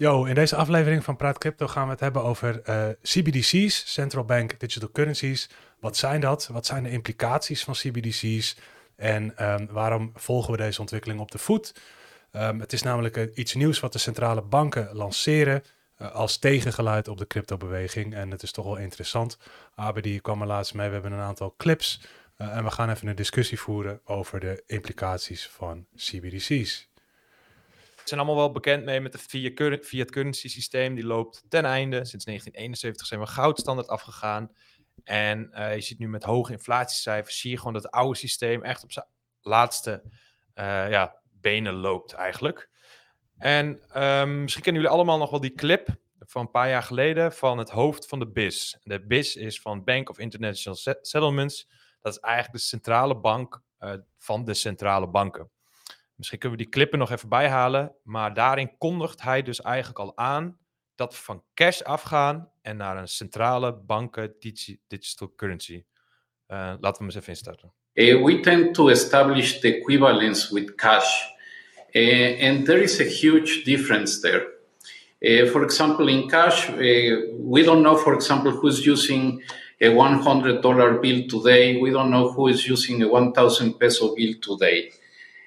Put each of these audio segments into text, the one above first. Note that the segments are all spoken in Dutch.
Yo, in deze aflevering van Praat Crypto gaan we het hebben over uh, CBDC's, Central Bank Digital Currencies. Wat zijn dat? Wat zijn de implicaties van CBDC's? En um, waarom volgen we deze ontwikkeling op de voet? Um, het is namelijk uh, iets nieuws wat de centrale banken lanceren uh, als tegengeluid op de cryptobeweging. En het is toch wel interessant. Abe die kwam er laatst mee. We hebben een aantal clips. en we gaan even een discussie voeren over de implicaties van CBDC's zijn allemaal wel bekend mee met het fiat currency systeem. Die loopt ten einde. Sinds 1971 zijn we goudstandaard afgegaan. En uh, je ziet nu met hoge inflatiecijfers, zie je gewoon dat het oude systeem echt op zijn laatste uh, ja, benen loopt eigenlijk. En um, misschien kennen jullie allemaal nog wel die clip van een paar jaar geleden van het hoofd van de BIS. De BIS is van Bank of International Settlements. Dat is eigenlijk de centrale bank uh, van de centrale banken. Misschien kunnen we die clippen nog even bijhalen. Maar daarin kondigt hij dus eigenlijk al aan dat we van cash afgaan en naar een centrale banken digital currency. Uh, laten we hem eens even instarten. Uh, we tend to establish the equivalence with cash. Uh, and there is a huge difference there. For example, in cash, we don't know, for example, who's using a $100 bill today. We don't know who is using a 1,000 peso bill today.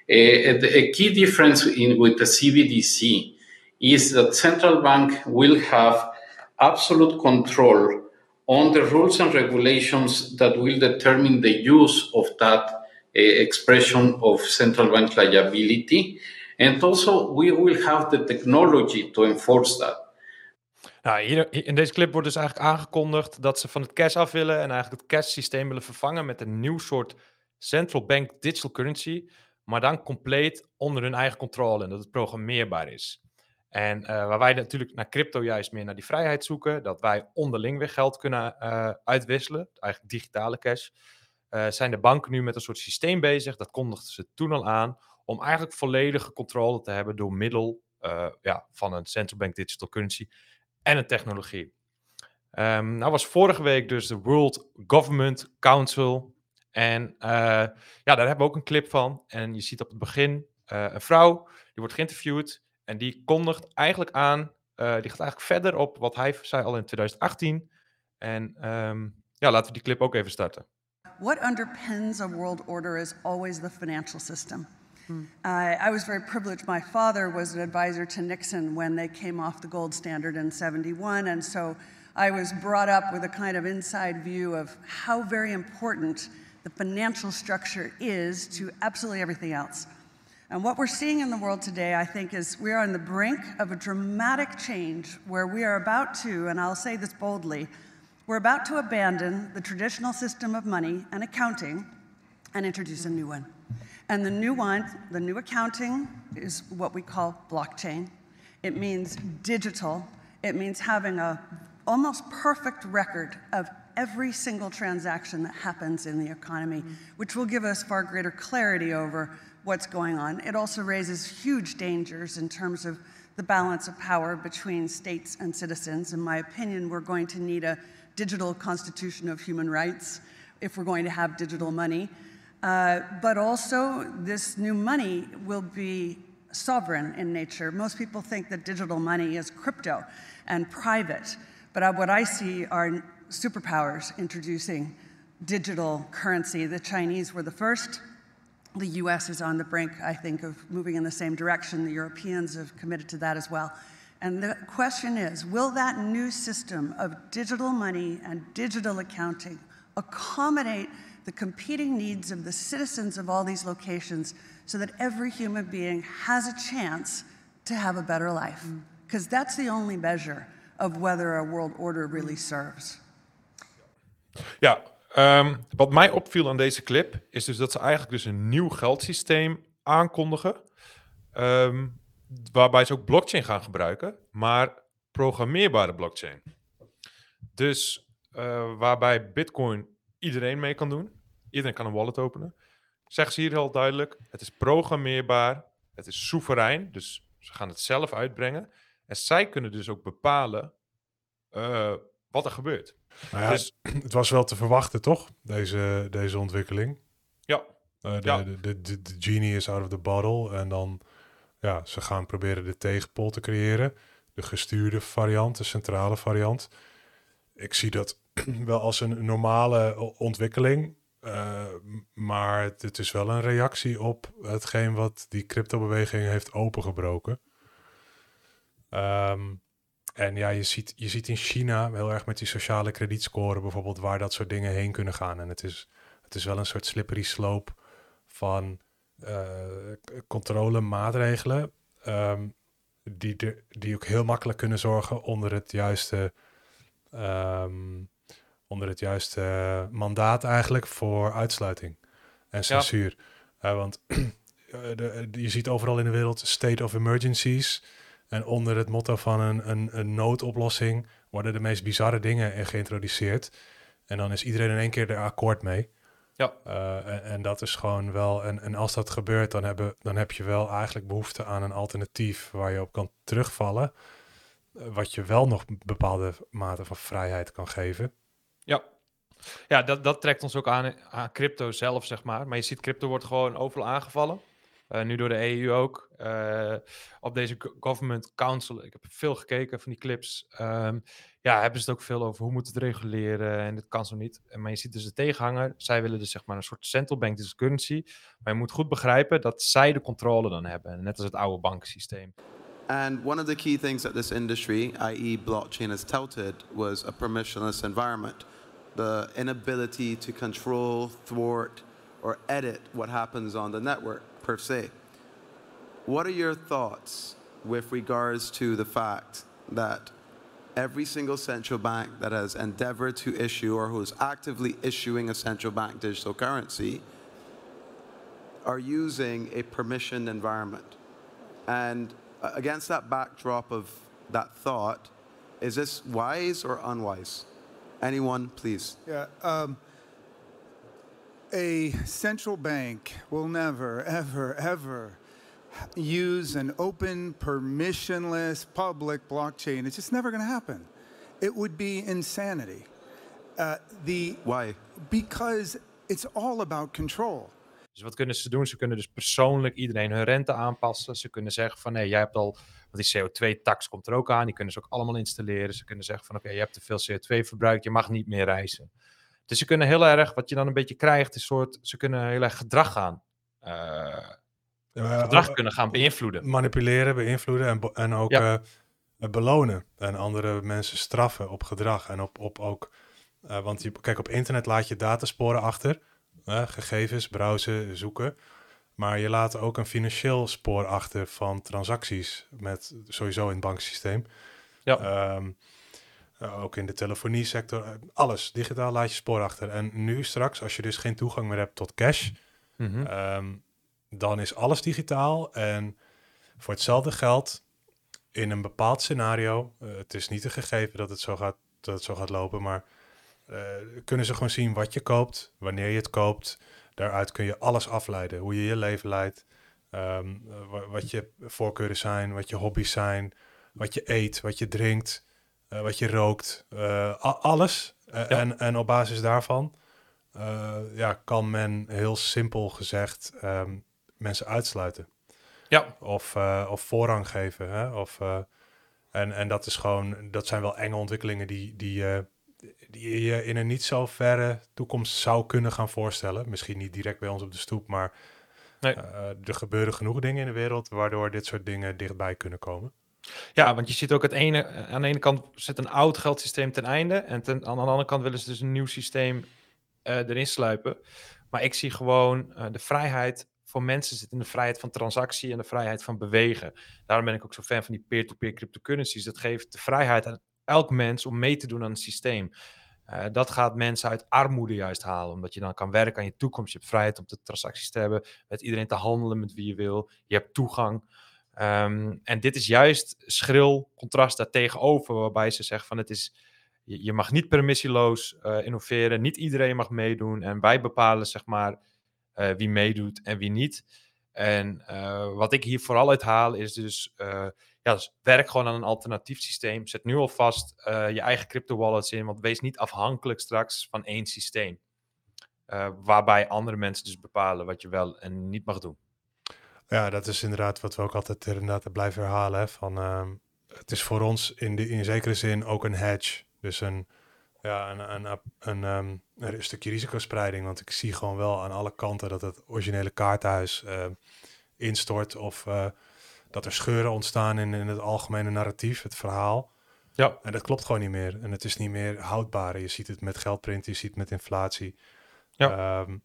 Uh, a key difference in, with the CBDC is that central bank will have absolute control on the rules and regulations that will determine the use of that uh, expression of central bank liability. And also, we will have the technology to enforce that. Nou, in deze clip wordt dus eigenlijk aangekondigd dat ze van het cash af willen en eigenlijk het cash systeem willen vervangen met een nieuw soort central bank digital currency maar dan compleet onder hun eigen controle en dat het programmeerbaar is. En uh, waar wij natuurlijk naar crypto juist meer naar die vrijheid zoeken, dat wij onderling weer geld kunnen uh, uitwisselen, eigenlijk digitale cash, uh, zijn de banken nu met een soort systeem bezig, dat kondigden ze toen al aan, om eigenlijk volledige controle te hebben door middel ja, van een central bank digital currency en een technologie. Um, nou was vorige week dus de World Government Council en uh, ja, daar hebben we ook een clip van. En je ziet op het begin uh, een vrouw, die wordt geïnterviewd. En die kondigt eigenlijk aan, uh, die gaat eigenlijk verder op wat hij zei al in 2018. En um, ja, laten we die clip ook even starten. What underpins a world order is always the financial system. Hmm. Uh, I was very privileged. My father was an advisor to Nixon when they came off the gold standard in 71. And so I was brought up with a kind of inside view of how very important the financial structure is to absolutely everything else. And what we're seeing in the world today, I think, is we are on the brink of a dramatic change where we are about to, and I'll say this boldly, we're about to abandon the traditional system of money and accounting and introduce a new one. And the new one, the new accounting, is what we call blockchain. It means digital. It means having a almost perfect record of every single transaction that happens in the economy, mm-hmm. which will give us far greater clarity over what's going on. It also raises huge dangers in terms of the balance of power between states and citizens. In my opinion, we're going to need a digital constitution of human rights if we're going to have digital money. Uh, but also, this new money will be sovereign in nature. Most people think that digital money is crypto and private. But what I see are superpowers introducing digital currency. The Chinese were the first. The US is on the brink, I think, of moving in the same direction. The Europeans have committed to that as well. And the question is will that new system of digital money and digital accounting accommodate the competing needs of the citizens of all these locations so that every human being has a chance to have a better life? Because mm. that's the only measure of whether a world order really serves. Ja, um, wat mij opviel aan deze clip is dus dat ze eigenlijk dus een nieuw geldsysteem aankondigen. Um, waarbij ze ook blockchain gaan gebruiken, maar programmeerbare blockchain. Dus uh, waarbij Bitcoin iedereen mee kan doen. Iedereen kan een wallet openen. Zeggen ze hier heel duidelijk: het is programmeerbaar, het is soeverein, dus ze gaan het zelf uitbrengen. En zij kunnen dus ook bepalen uh, wat er gebeurt. Nou ja, dus, het was wel te verwachten, toch? Deze, deze ontwikkeling. Ja. Uh, de, ja. De, de, de, de, genie is out of the bottle. En dan, ja, ze gaan proberen de tegenpol te creëren. de gestuurde variant, de centrale variant. Ik zie dat wel als een normale ontwikkeling. Uh, maar het is wel een reactie op hetgeen wat die cryptobeweging heeft opengebroken. Um, en ja, je ziet, je ziet in China heel erg met die sociale kredietscore bijvoorbeeld waar dat soort dingen heen kunnen gaan. En het is, het is wel een soort slippery slope van uh, controlemaatregelen. Um, die, de, die ook heel makkelijk kunnen zorgen onder het juiste, um, onder het juiste mandaat eigenlijk voor uitsluiting en censuur. Ja. Uh, want de, je ziet overal in de wereld state of emergencies. En onder het motto van een, een, een noodoplossing worden de meest bizarre dingen geïntroduceerd. En dan is iedereen in één keer er akkoord mee. Ja. Uh, en, en, dat is gewoon wel. En, en als dat gebeurt, dan, hebben, dan heb je wel eigenlijk behoefte aan een alternatief waar je op kan terugvallen. Uh, wat je wel nog bepaalde mate van vrijheid kan geven. Ja. Ja, dat, dat trekt ons ook aan, aan crypto zelf, zeg maar. Maar je ziet, crypto wordt gewoon overal aangevallen. Uh, nu door de EU ook. Uh, op deze Government Council, ik heb veel gekeken van die clips. Um, ja, hebben ze het ook veel over hoe moet het reguleren en dit kan zo niet. Maar je ziet dus de tegenhanger. Zij willen dus zeg maar een soort central bank digital currency. Maar je moet goed begrijpen dat zij de controle dan hebben. Net als het oude bankensysteem. And one of the key things that this industry, i.e. blockchain, has touted was a permissionless environment. The inability to control, thwart, or edit what happens on the network per se. What are your thoughts with regards to the fact that every single central bank that has endeavored to issue or who is actively issuing a central bank digital currency are using a permissioned environment? And against that backdrop of that thought, is this wise or unwise? Anyone, please. Yeah. Um, a central bank will never, ever, ever use an open, permissionless, public blockchain. It's just never going to happen. It would be insanity. Uh, the, Why? Because it's all about control. Dus wat kunnen ze doen? Ze kunnen dus persoonlijk iedereen hun rente aanpassen. Ze kunnen zeggen van nee, jij hebt al, want die CO2-tax komt er ook aan. Die kunnen ze ook allemaal installeren. Ze kunnen zeggen van oké, je hebt te veel CO2 verbruikt, je mag niet meer reizen. Dus ze kunnen heel erg, wat je dan een beetje krijgt, is een soort, ze kunnen heel erg gedrag gaan, uh, ja, gedrag kunnen gaan beïnvloeden. Manipuleren, beïnvloeden en, en ook ja. uh, belonen. En andere mensen straffen op gedrag en op, op ook, uh, want je, kijk, op internet laat je datasporen achter, gegevens, browsen, zoeken. Maar je laat ook een financieel spoor achter van transacties met sowieso in het banksysteem. Ja. Um, uh, ook in de telefonie sector, uh, alles. Digitaal laat je spoor achter. En nu straks, als je dus geen toegang meer hebt tot cash, mm -hmm. um, dan is alles digitaal. En voor hetzelfde geld, in een bepaald scenario, uh, het is niet een gegeven dat het zo gaat, dat het zo gaat lopen, maar kunnen ze gewoon zien wat je koopt, wanneer je het koopt. Daaruit kun je alles afleiden, hoe je je leven leidt, um, wat je voorkeuren zijn, wat je hobby's zijn, wat je eet, wat je drinkt. Uh, wat je rookt, uh, alles. Ja. en, en op basis daarvan ja, kan men heel simpel gezegd um, mensen uitsluiten. Ja. Of, of voorrang geven. Hè? Of, en, en dat is gewoon, dat zijn wel enge ontwikkelingen die, die, die je in een niet zo verre toekomst zou kunnen gaan voorstellen. Misschien niet direct bij ons op de stoep, maar nee. er gebeuren genoeg dingen in de wereld waardoor dit soort dingen dichtbij kunnen komen. Ja, want je ziet ook het ene, aan de ene kant zit een oud geldsysteem ten einde. En ten, aan de andere kant willen ze dus een nieuw systeem uh, erin sluipen. Maar ik zie gewoon uh, de vrijheid voor mensen zit in de vrijheid van transactie en de vrijheid van bewegen. Daarom ben ik ook zo fan van die peer-to-peer -peer cryptocurrencies. Dat geeft de vrijheid aan elk mens om mee te doen aan het systeem. Dat gaat mensen uit armoede juist halen, omdat je dan kan werken aan je toekomst. Je hebt vrijheid om de transacties te hebben, met iedereen te handelen met wie je wil. Je hebt toegang. Um, en dit is juist schril contrast daartegenover, waarbij ze zeggen van het is, je, mag niet permissieloos uh, innoveren, niet iedereen mag meedoen en wij bepalen zeg maar uh, wie meedoet en wie niet. En uh, wat ik hier vooral uit haal is dus, ja, dus werk gewoon aan een alternatief systeem. Zet nu alvast je eigen crypto wallets in, want wees niet afhankelijk straks van één systeem. waarbij andere mensen dus bepalen wat je wel en niet mag doen. Ja, dat is inderdaad wat we ook altijd inderdaad blijven herhalen. Hè, van, uh, het is voor ons in, de, in zekere zin ook een hedge. Dus een, ja, een, een, een, een, een stukje risicospreiding. Want ik zie gewoon wel aan alle kanten dat het originele kaarthuis instort of dat er scheuren ontstaan in, in het algemene narratief, het verhaal. Ja. En dat klopt gewoon niet meer. En het is niet meer houdbaar. Je ziet het met geldprint, je ziet het met inflatie. Ja. Ehm,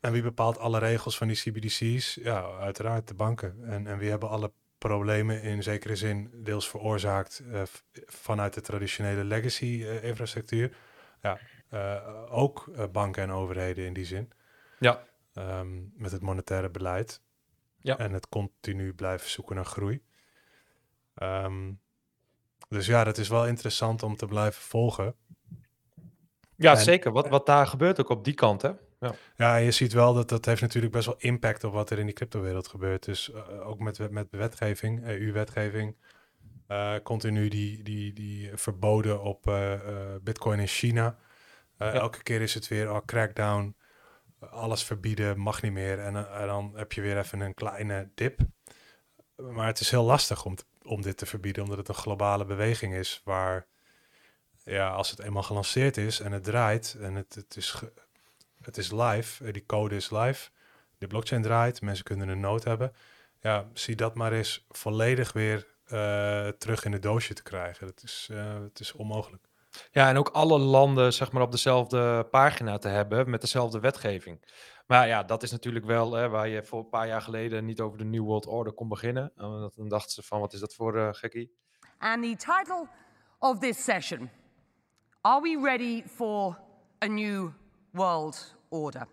en wie bepaalt alle regels van die CBDC's? Ja, uiteraard de banken. En, en wie hebben alle problemen in zekere zin deels veroorzaakt uh, vanuit de traditionele legacy-infrastructuur? Uh, ja, uh, ook banken en overheden in die zin. Ja. Um, met het monetaire beleid. Ja. En het continu blijven zoeken naar groei. Um, dus ja, dat is wel interessant om te blijven volgen. Ja, en, zeker. Wat, wat daar gebeurt ook op die kant, hè? Ja. ja, je ziet wel dat dat heeft natuurlijk best wel impact op wat er in die cryptowereld gebeurt. Dus uh, ook met, met wetgeving, EU-wetgeving, uh, continu die, die, die verboden op uh, Bitcoin in China. Ja. Elke keer is het weer al oh, crackdown, alles verbieden, mag niet meer. En, en dan heb je weer even een kleine dip. Maar het is heel lastig om, te, om dit te verbieden, omdat het een globale beweging is waar, ja, als het eenmaal gelanceerd is en het draait en het, het, is, het is live, die code is live, de blockchain draait, mensen kunnen een nood hebben. Ja, zie dat maar eens volledig weer uh, terug in het doosje te krijgen. Dat is, uh, het is onmogelijk. Ja, en ook alle landen zeg maar op dezelfde pagina te hebben met dezelfde wetgeving. Maar ja, dat is natuurlijk wel hè, waar je voor een paar jaar geleden niet over de New World Order kon beginnen. Uh, dan dachten ze van, wat is dat voor uh, gekkie? And the title of this session, Are we ready for a new world order?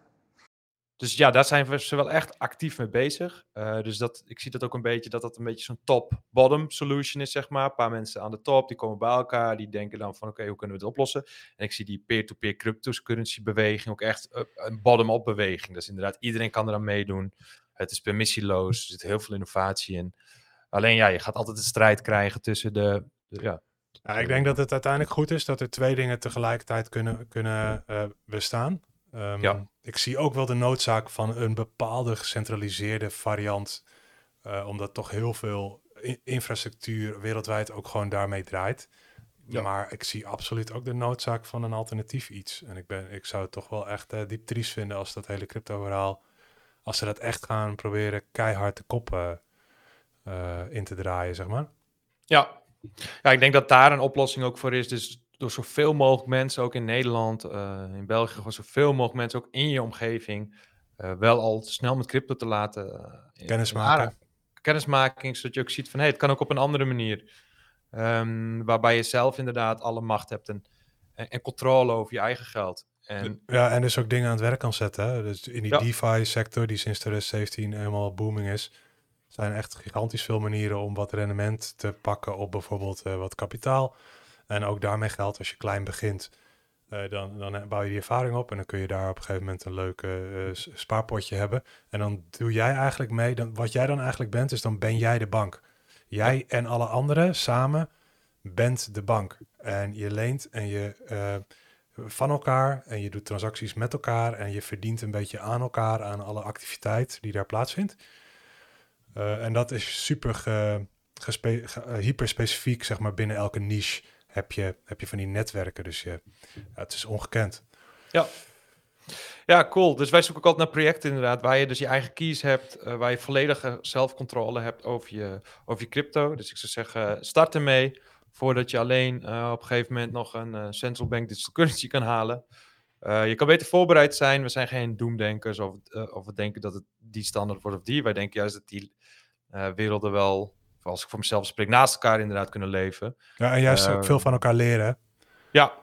Dus ja, daar zijn we ze wel echt actief mee bezig. Uh, dus dat, ik zie dat ook een beetje dat dat een beetje zo'n top-bottom solution is, zeg maar. Een paar mensen aan de top, die komen bij elkaar, die denken dan van oké, hoe kunnen we het oplossen? En ik zie die peer-to-peer cryptocurrency beweging ook echt een bottom-up beweging. Dus inderdaad, iedereen kan er aan meedoen. Het is permissieloos, er zit heel veel innovatie in. Alleen ja, je gaat altijd een strijd krijgen tussen de, de ja, ja, ik denk dat het uiteindelijk goed is dat er twee dingen tegelijkertijd kunnen, kunnen uh, bestaan. Um, ja. Ik zie ook wel de noodzaak van een bepaalde gecentraliseerde variant, uh, omdat toch heel veel infrastructuur wereldwijd ook gewoon daarmee draait. Ja. Maar ik zie absoluut ook de noodzaak van een alternatief iets. En ik, ben, ik zou het toch wel echt uh, diep triest vinden als dat hele crypto-verhaal, als ze dat echt gaan proberen keihard de koppen uh, in te draaien, zeg maar. Ja. ja, ik denk dat daar een oplossing ook voor is. Dus door zoveel mogelijk mensen, ook in Nederland, uh, in België, gewoon zoveel mogelijk mensen, ook in je omgeving, uh, wel al snel met crypto te laten. Uh, Kennismaken. Kennismaking, zodat je ook ziet van hé, hey, het kan ook op een andere manier. Um, waarbij je zelf inderdaad alle macht hebt en, en, en, controle over je eigen geld. En, ja, en dus ook dingen aan het werk kan zetten. Hè? Dus in die ja. DeFi-sector, die sinds 2017 helemaal booming is, zijn echt gigantisch veel manieren om wat rendement te pakken op bijvoorbeeld wat kapitaal. En ook daarmee geldt, als je klein begint, uh, dan, dan bouw je die ervaring op en dan kun je daar op een gegeven moment een leuk uh, spaarpotje hebben. En dan doe jij eigenlijk mee, dan, wat jij dan eigenlijk bent, is dan ben jij de bank. Jij en alle anderen samen bent de bank. En je leent en je uh, van elkaar en je doet transacties met elkaar en je verdient een beetje aan elkaar aan alle activiteit die daar plaatsvindt. en dat is super ge, hyperspecifiek, zeg maar, binnen elke niche heb je, heb je van die netwerken. Dus je, het is ongekend. Ja. Ja, cool. Dus wij zoeken ook altijd naar projecten inderdaad, waar je dus je eigen keys hebt, uh, waar je volledige zelfcontrole hebt over je, over je crypto. Dus ik zou zeggen, start ermee, voordat je alleen uh, op een gegeven moment nog een uh, central bank digital currency kan halen. je kan beter voorbereid zijn. We zijn geen doemdenkers of, of we denken dat het die standaard wordt of die. Wij denken juist dat die werelden wel als ik voor mezelf spreek, naast elkaar inderdaad kunnen leven. Ja, en juist ook veel ehm, van elkaar leren. Ja,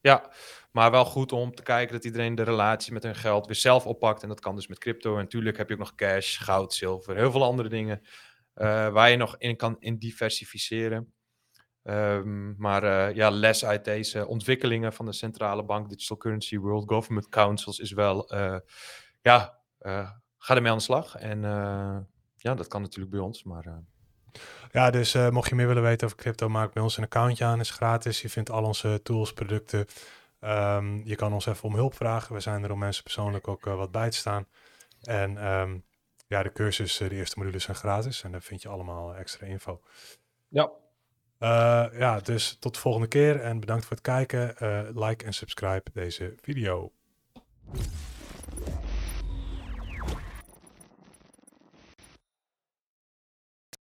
ja. Maar wel goed om te kijken dat iedereen de relatie met hun geld weer zelf oppakt. En dat kan dus met crypto. En natuurlijk heb je ook nog cash, goud, zilver, heel veel andere dingen. Uh, waar je nog in kan in diversificeren. Um, maar uh, ja, les uit deze ontwikkelingen van de centrale bank, Digital Currency World Government Councils, is wel, uh, ja, ga ermee aan de slag. En ja, dat kan natuurlijk bij ons, maar ja, dus uh, mocht je meer willen weten over crypto, maak bij ons een accountje aan. is gratis. Je vindt al onze tools, producten. Um, je kan ons even om hulp vragen. We zijn er om mensen persoonlijk ook uh, wat bij te staan. En um, ja, de cursus, uh, de eerste modules zijn gratis. En daar vind je allemaal extra info. Ja. Eh, ja, dus tot de volgende keer en bedankt voor het kijken. Eh, like en subscribe deze video.